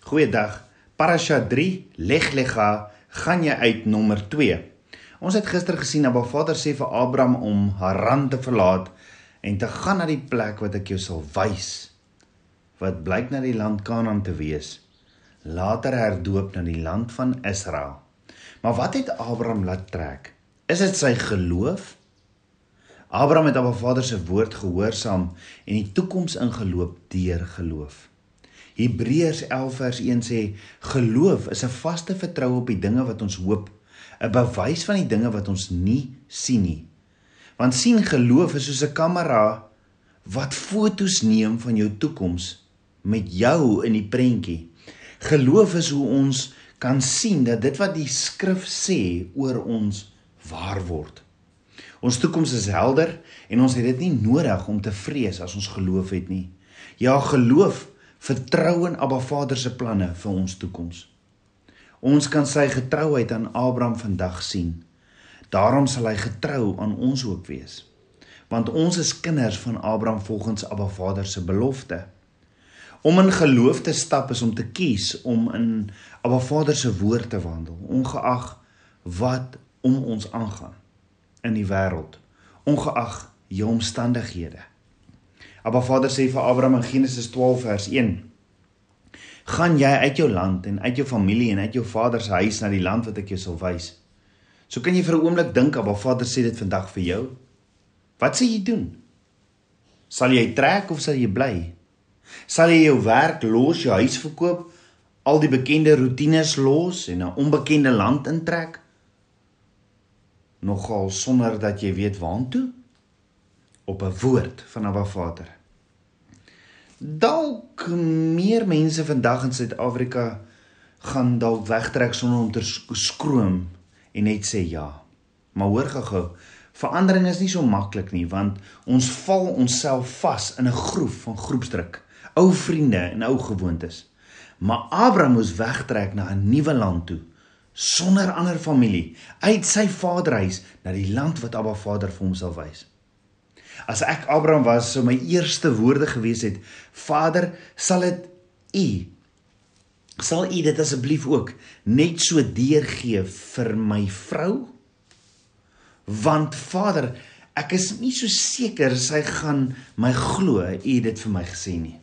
Goeiedag. Parasha 3 Leg Lega gaan jy uit nommer 2. Ons het gister gesien dat Abba Vader sê vir Abraham om Haran te verlaat en te gaan na die plek wat ek jou sal wys. Wat blyk na die land Kanaan te wees. Later herdoop na die land van Israel. Maar wat het Abraham laat trek? Is dit sy geloof? Abraham het Abba Vader se woord gehoorsaam en die toekoms ingeloop deur geloof. Hebreërs 11 vers 1 sê geloof is 'n vaste vertroue op die dinge wat ons hoop, 'n bewys van die dinge wat ons nie sien nie. Want sien geloof is soos 'n kamera wat fotos neem van jou toekoms met jou in die prentjie. Geloof is hoe ons kan sien dat dit wat die skrif sê oor ons waar word. Ons toekoms is helder en ons het dit nie nodig om te vrees as ons geloof het nie. Ja, geloof vertrou in Abba Vader se planne vir ons toekoms. Ons kan sy getrouheid aan Abraham vandag sien. Daarom sal hy getrou aan ons ook wees. Want ons is kinders van Abraham volgens Abba Vader se belofte. Om in geloof te stap is om te kies om in Abba Vader se woord te wandel, ongeag wat om ons aangaan in die wêreld, ongeag jou omstandighede. Abba Vader sê vir Abraham in Genesis 12 vers 1: "Gaan jy uit jou land en uit jou familie en uit jou vader se huis na die land wat ek jou sal wys." So kan jy vir 'n oomblik dink Abba Vader sê dit vandag vir jou. Wat sê jy doen? Sal jy trek of sal jy bly? Sal jy jou werk los, jou huis verkoop, al die bekende rotines los en 'n onbekende land intrek? Nogal sonder dat jy weet waartoe? Op 'n woord van Abba Vader. Dalk meer mense vandag in Suid-Afrika gaan dalk wegtrek sonder om te skroom en net sê ja. Maar hoor gou-gou, verandering is nie so maklik nie want ons val onsself vas in 'n groef van groepsdruk, ou vriende en ou gewoontes. Maar Abraham moes wegtrek na 'n nuwe land toe sonder ander familie uit sy vaderhuis na die land wat Abba Vader vir hom sal wys. As ek Abraham was, sou my eerste woorde gewees het: Vader, sal dit U sal U dit asseblief ook net so deurgee vir my vrou? Want Vader, ek is nie so seker sy gaan my glo U dit vir my gesê nie.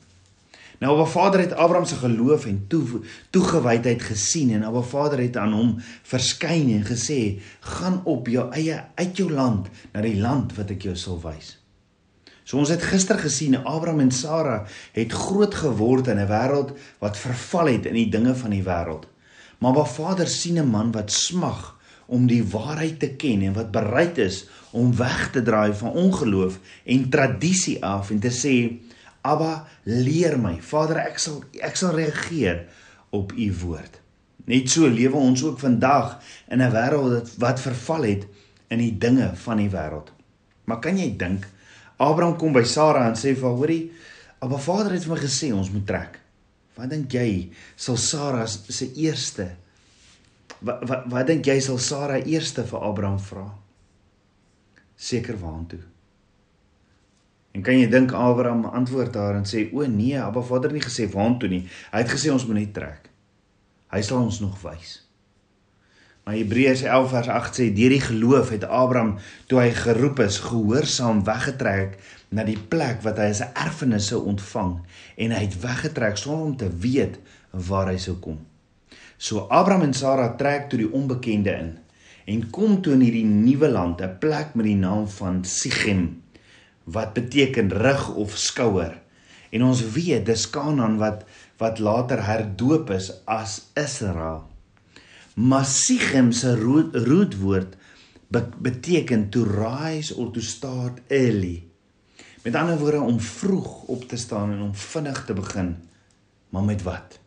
Nou Abba Vader het Abraham se geloof en toe toegewydheid gesien en Abba Vader het aan hom verskyn en gesê: "Gaan op jou eie uit jou land na die land wat ek jou sal wys." So ons het gister gesien Abraham en Sara het groot geword in 'n wêreld wat verval het in die dinge van die wêreld. Maar waar Vader sien 'n man wat smag om die waarheid te ken en wat bereid is om weg te draai van ongeloof en tradisie af en te sê Abba leer my Vader ek sal ek sal reageer op u woord. Net so lewe ons ook vandag in 'n wêreld wat verval het in die dinge van die wêreld. Maar kan jy dink Abraham kom by Sara en sê vir haar: "Hoorie, Abba Vader het vir my gesê ons moet trek." Wat dink jy sal Sara se eerste wat wat, wat dink jy sal Sara eerste vir Abraham vra? Seker waantoe? En kan jy dink Abraham antwoord haar en sê: "O nee, Abba Vader het nie gesê waantoe nie. Hy het gesê ons moet net trek. Hy sal ons nog wys." Maar Hebreërs 11 vers 8 sê deur die geloof het Abraham toe hy geroep is gehoorsaam weggetrek na die plek wat hy as 'n erfenis sou ontvang en hy het weggetrek sonder om te weet waar hy sou kom. So Abraham en Sara trek toe die onbekende in en kom toe in hierdie nuwe land, 'n plek met die naam van Sichem wat beteken rug of skouer. En ons weet dis Kanaan wat wat later herdoop is as Israel. Masigem se rootwoord beteken to rise or to start early. Met ander woorde om vroeg op te staan en om vinnig te begin. Maar met wat?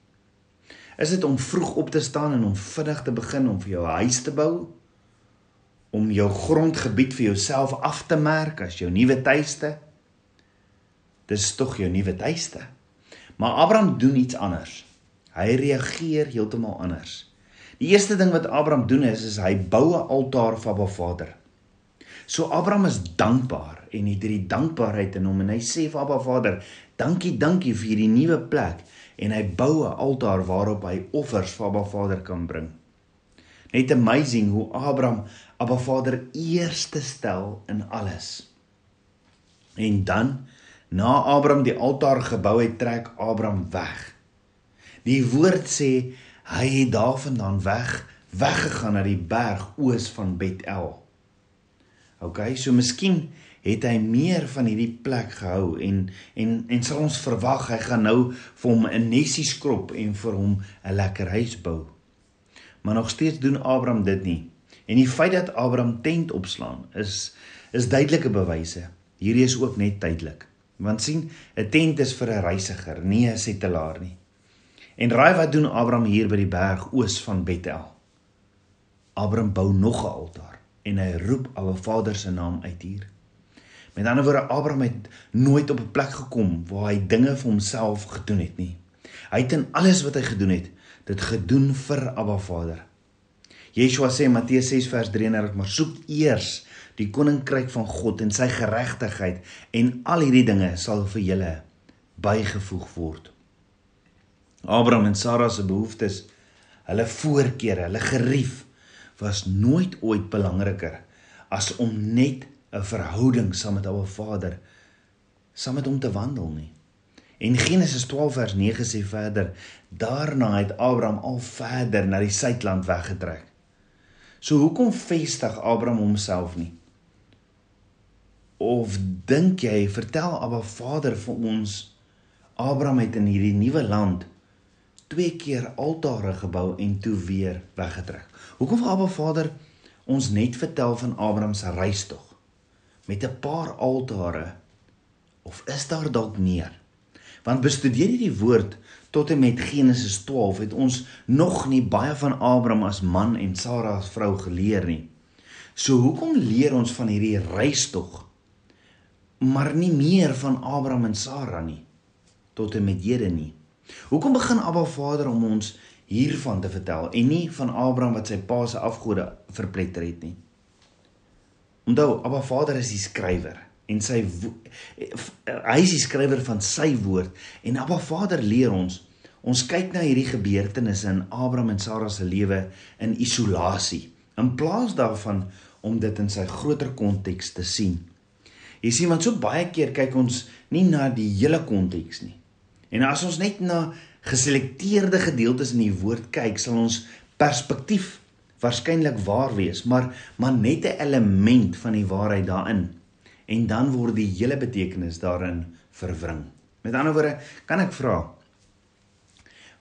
Is dit om vroeg op te staan en om vinnig te begin om vir jou huis te bou? Om jou grondgebied vir jouself af te merk as jou nuwe tuiste? Dis tog jou nuwe tuiste. Maar Abraham doen iets anders. Hy reageer heeltemal anders. Die eerste ding wat Abraham doen is is hy bou 'n altaar vir Abba Vader. So Abraham is dankbaar en het hierdie dankbaarheid in hom en hy sê vir Abba Vader, Dankie, dankie vir hierdie nuwe plek en hy bou 'n altaar waarop hy offers vir Abba Vader kan bring. Net amazing hoe Abraham Abba Vader eerste stel in alles. En dan na Abraham die altaar gebou het, trek Abraham weg. Die woord sê hy het daarvandaan weg weggegaan na die berg oos van Betel. OK, so miskien het hy meer van hierdie plek gehou en en en sal ons verwag hy gaan nou vir hom 'n nesie skrob en vir hom 'n lekker huis bou. Maar nog steeds doen Abraham dit nie. En die feit dat Abraham tent opslaan is is duidelike bewyse. Hierdie is ook net tydelik. Want sien, 'n tent is vir 'n reisiger, nie 'n settelaar nie. En raai wat doen Abraham hier by die berg oos van Betel? Abraham bou nog 'n altaar en hy roep Abba Vader se naam uit hier. Met ander woorde, Abraham het nooit op 'n plek gekom waar hy dinge vir homself gedoen het nie. Hy het in alles wat hy gedoen het, dit gedoen vir Abba Vader. Yeshua sê in Matteus 6 vers 33: "Maar soek eers die koninkryk van God en sy geregtigheid en al hierdie dinge sal vir julle bygevoeg word." Abraham en Sara se behoeftes, hulle voorkeure, hulle gerief was nooit ooit belangriker as om net 'n verhouding saam met Abba Vader saam met hom te wandel nie. En Genesis 12 vers 9 sê verder: Daarna het Abraham al verder na die suidland weggetrek. So hoekom vestig Abraham homself nie? Of dink jy vertel Abba Vader vir ons Abraham het in hierdie nuwe land twee keer altare gebou en toe weer weggetrek. Hoekom vir Abba Vader ons net vertel van Abraham se reistog? met 'n paar altare of is daar dalk meer? Want bestudeer jy die woord tot en met Genesis 12 het ons nog nie baie van Abraham as man en Sara as vrou geleer nie. So hoekom leer ons van hierdie reistog maar nie meer van Abraham en Sara nie tot en met hede nie? Hoekom begin Abba Vader om ons hiervan te vertel en nie van Abraham wat sy pa se afgode verpletter het nie? Onthou, Abba Vader is die skrywer en sy hy is die skrywer van sy woord en Abba Vader leer ons ons kyk na hierdie gebeurtenisse in Abraham en Sara se lewe in isolasie in plaas daarvan om dit in sy groter konteks te sien. Jy sien want so baie keer kyk ons nie na die hele konteks nie. En as ons net na geselekteerde gedeeltes in die woord kyk, sal ons perspektief waarskynlik waar wees, maar maar net 'n element van die waarheid daarin. En dan word die hele betekenis daarin verwring. Met ander woorde, kan ek vra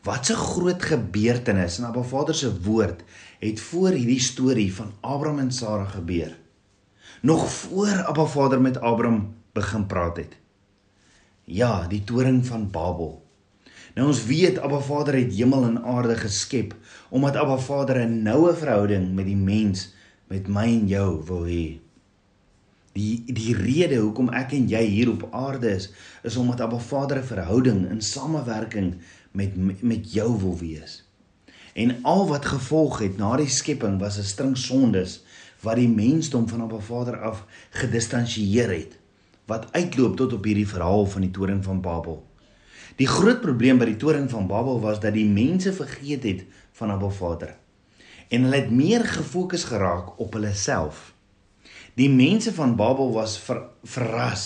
Wat 'n groot gebeurtenis in Abba Vader se woord het voor hierdie storie van Abraham en Sara gebeur. Nog voor Abba Vader met Abraham begin praat het. Ja, die toring van Babel. Nou ons weet Abba Vader het hemel en aarde geskep omdat Abba Vader 'n noue verhouding met die mens, met my en jou wil hê. Die die rede hoekom ek en jy hier op aarde is, is omdat Abba Vader 'n verhouding in samewerking met met jou wil wees. En al wat gevolg het na die skepping was 'n string sondes wat die mensdom van Abba Vader af gedistansieer het wat uitloop tot op hierdie verhaal van die toring van Babel. Die groot probleem by die toring van Babel was dat die mense vergeet het van Abba Vader. En hulle het meer gefokus geraak op hulle self. Die mense van Babel was ver, verras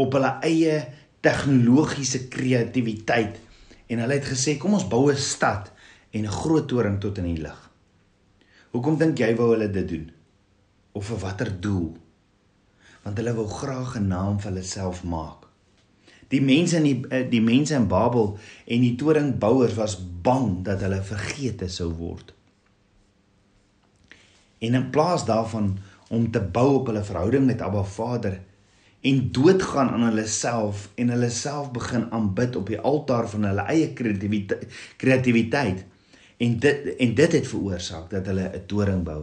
op hulle eie tegnologiese kreatiwiteit en hulle het gesê kom ons bou 'n stad en 'n groot toring tot in die lug. Hoekom dink jy wou hulle dit doen? Of vir watter doel? Want hulle wou graag 'n naam vir hulle self maak. Die mense in die eh, die mense in Babel en die toringbouers was bang dat hulle vergeete sou word. En in plaas daarvan om te bou op hulle verhouding met Abba Vader en doodgaan aan hulle self en hulle self begin aanbid op die altaar van hulle eie kreatiwiteit kreatiwiteit en dit en dit het veroorsaak dat hulle 'n toring bou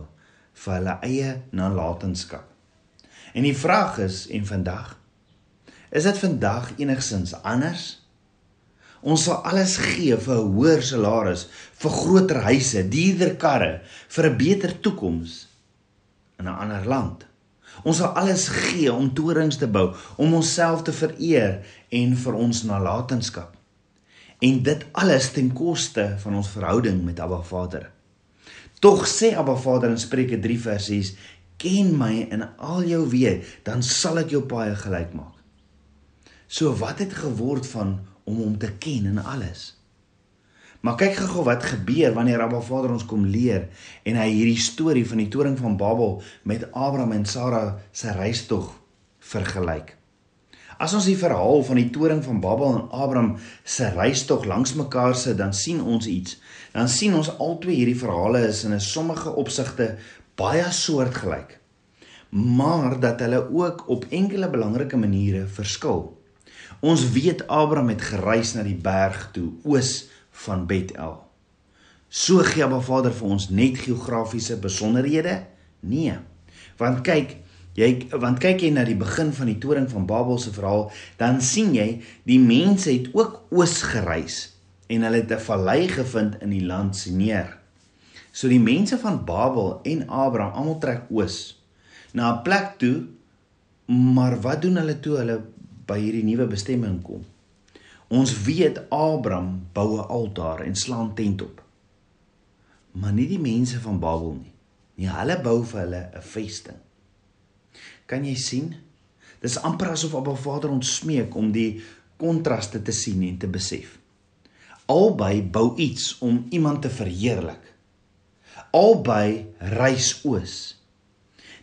vir hulle eie nalatenskap. En die vraag is en vandag Is dit vandag enigsins anders? Ons sal alles gee vir 'n hoër salaris, vir groter huise, duurder karre, vir 'n beter toekoms in 'n ander land. Ons sal alles gee om torings te bou, om onsself te vereer en vir ons nalatenskap. En dit alles ten koste van ons verhouding met Abba Vader. Tog sê Abba Vader in Spreuke 3 vers 6: "Ken my in al jou weë, dan sal ek jou paaie gelyk maak." So wat het geword van om hom te ken in alles? Maar kyk gou wat gebeur wanneer Abba Vader ons kom leer en hy hierdie storie van die toring van Babel met Abraham en Sara se reistog vergelyk. As ons die verhaal van die toring van Babel en Abraham se reistog langs mekaar sit, dan sien ons iets. Dan sien ons albei hierdie verhale is in 'n sommige opsigte baie soortgelyk. Maar dat hulle ook op enkele belangrike maniere verskil. Ons weet Abraham het gereis na die berg toe, oos van Bethel. So gee Abba Vader vir ons net geografiese besonderhede? Nee. Want kyk, jy want kyk jy na die begin van die toring van Babel se verhaal, dan sien jy die mense het ook oos gereis en hulle het 'n vallei gevind in die land Sineer. So die mense van Babel en Abraham almal trek oos na 'n plek toe, maar wat doen hulle toe hulle by hierdie nuwe bestemming kom? Ons weet Abraham bou 'n altaar en slaan tent op. Maar nie die mense van Babel nie. Nee, hulle bou vir hulle 'n vesting. Kan jy sien? Dis amper asof Abba Vader ons smeek om die kontraste te sien en te besef. Albei bou iets om iemand te verheerlik. Albei reis oos.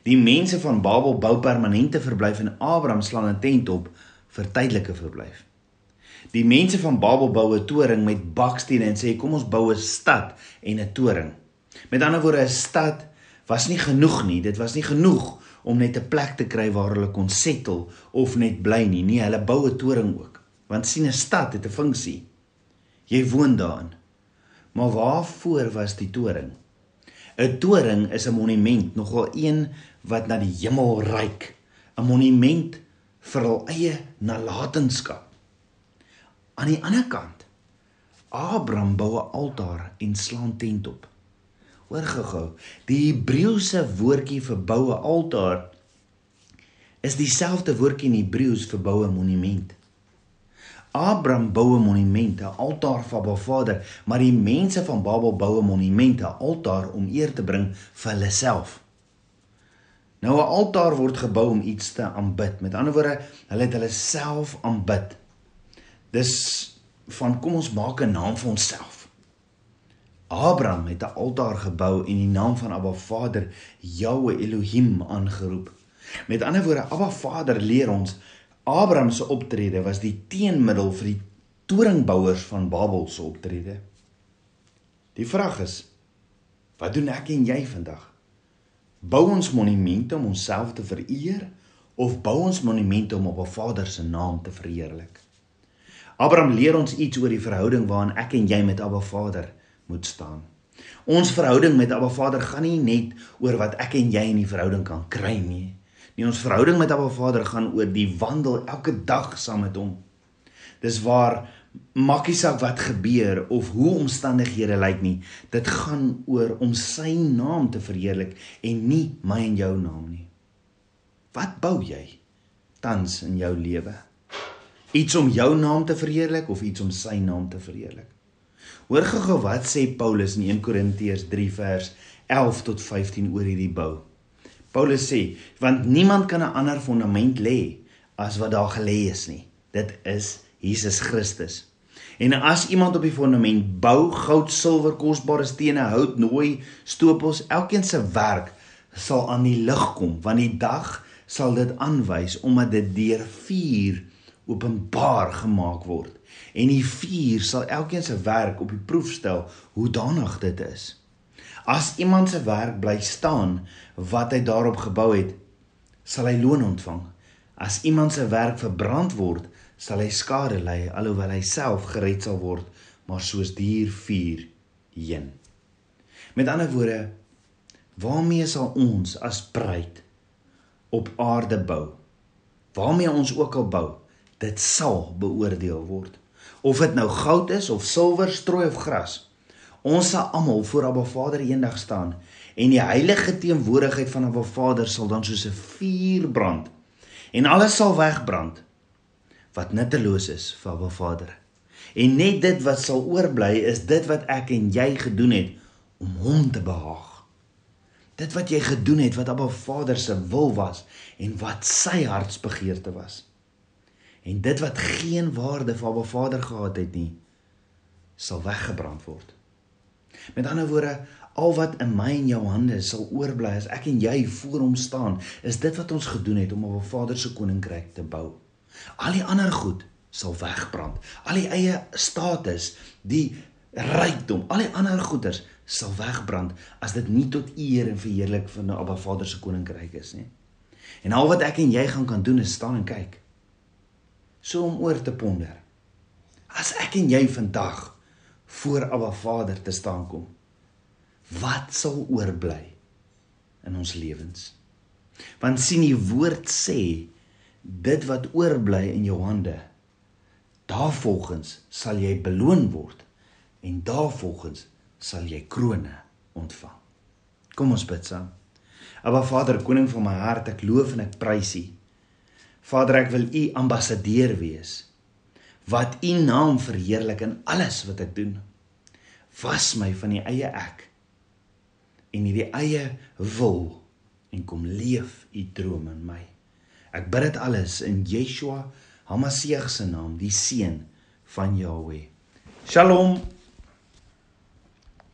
Die mense van Babel bou permanente verblyf en Abraham slaan 'n tent op vir tydelike verblyf. Die mense van Babel bou 'n toring met bakstene en sê kom ons bou 'n stad en 'n toring. Met ander woorde 'n stad was nie genoeg nie. Dit was nie genoeg om net 'n plek te kry waar hulle kon settle of net bly nie. Nee, hulle bou 'n toring ook. Want sien 'n stad het 'n funksie. Jy woon daarin. Maar waarvoor was die toring? 'n Toring is 'n monument, nogal een wat na die hemel reik. 'n Monument vir hul eie nalatenskap. Aan die ander kant, Abraham bou 'n altaar en slaan tent op. Hoor gou-gou, die Hebreëse woordjie vir boue altaar is dieselfde woordjie in Hebreëus vir boue monument. Abraham bou 'n monument, 'n altaar vir Abba Vader, maar die mense van Babel bou 'n monument, 'n altaar om eer te bring vir hulle self. Nou 'n altaar word gebou om iets te aanbid. Met ander woorde, hulle het hulle self aanbid. Dis van kom ons maak 'n naam vir onsself. Abraham het 'n altaar gebou en die naam van Abba Vader, Jahweh Elohim aangeroep. Met ander woorde, Abba Vader leer ons Abraham se optrede was die teenmiddel vir die toringbouers van Babel se optrede. Die vraag is: Wat doen ek en jy vandag? Bou ons monumente om onsself te vereer of bou ons monumente om op 'n Vader se naam te verheerlik? Abraham leer ons iets oor die verhouding waarin ek en jy met Abba Vader moet staan. Ons verhouding met Abba Vader gaan nie net oor wat ek en jy in die verhouding kan kry nie. Nie ons verhouding met Abba Vader gaan oor die wandel elke dag saam met hom. Dis waar maakie saak wat gebeur of hoe omstandighede lyk nie. Dit gaan oor om sy naam te verheerlik en nie my en jou naam nie. Wat bou jy tans in jou lewe? Iets om jou naam te verheerlik of iets om sy naam te verheerlik? Hoor gou wat sê Paulus in 1 Korintiërs 3 vers 11 tot 15 oor hierdie bou. Paulus sê, want niemand kan 'n ander fondament lê as wat daar gelê is nie. Dit is Jesus Christus. En as iemand op die fondament bou, goud, silwer, kosbare stene, hout, nooi, stoopels, elkeen se werk sal aan die lig kom, want die dag sal dit aanwys omdat dit deur vuur openbaar gemaak word en die vuur sal elkeen se werk op die proef stel hoe danig dit is. As iemand se werk bly staan wat hy daarop gebou het, sal hy loon ontvang. As iemand se werk verbrand word, sal hy skade ly alhoewel hy self gered sal word, maar soos dier vuur heen. Met ander woorde, waarmee sal ons as bruid op aarde bou? Waarmee ons ook al bou, dit sal beoordeel word. Of dit nou goud is of silwer, strooi of gras. Ons sal almal voor Abba Vader eendag staan en die heilige teenwoordigheid van 'n Vader sal dan soos 'n vuur brand en alles sal wegbrand wat nutteloos is vir 'n Vader. En net dit wat sal oorbly is dit wat ek en jy gedoen het om hom te behaag. Dit wat jy gedoen het wat Abba Vader se wil was en wat sy hartsbegeerte was. En dit wat geen waarde vir Abba Vader gehad het nie, sal weggebrand word. Met ander woorde, al wat in my en jou hande sal oorbly as ek en jy voor hom staan, is dit wat ons gedoen het om op 'n Vader se koninkryk te bou. Al die ander goed sal wegbrand. Al die eie status, die rykdom, al die ander goeders sal wegbrand as dit nie tot eer en verheerlik van die Abba Vader se koninkryk is nie. En al wat ek en jy gaan kan doen is staan en kyk. So om oor te ponder. As ek en jy vandag voor Abba Vader te staan kom, wat sal oorbly in ons lewens? Want sien die woord sê dit wat oorbly in jou hande, daarvolgens sal jy beloon word en daarvolgens sal jy krones ontvang. Kom ons bid saam. Aba Vader, koning van my hart, ek loof en ek prys U. Vader, ek wil U ambassadeur wees wat U naam verheerlik in alles wat ek doen. Was my van die eie ek en nie die eie wil en kom leef U droom in my. Ek bid dit alles in Yeshua HaMashiach se naam, die seun van Jahweh. Shalom.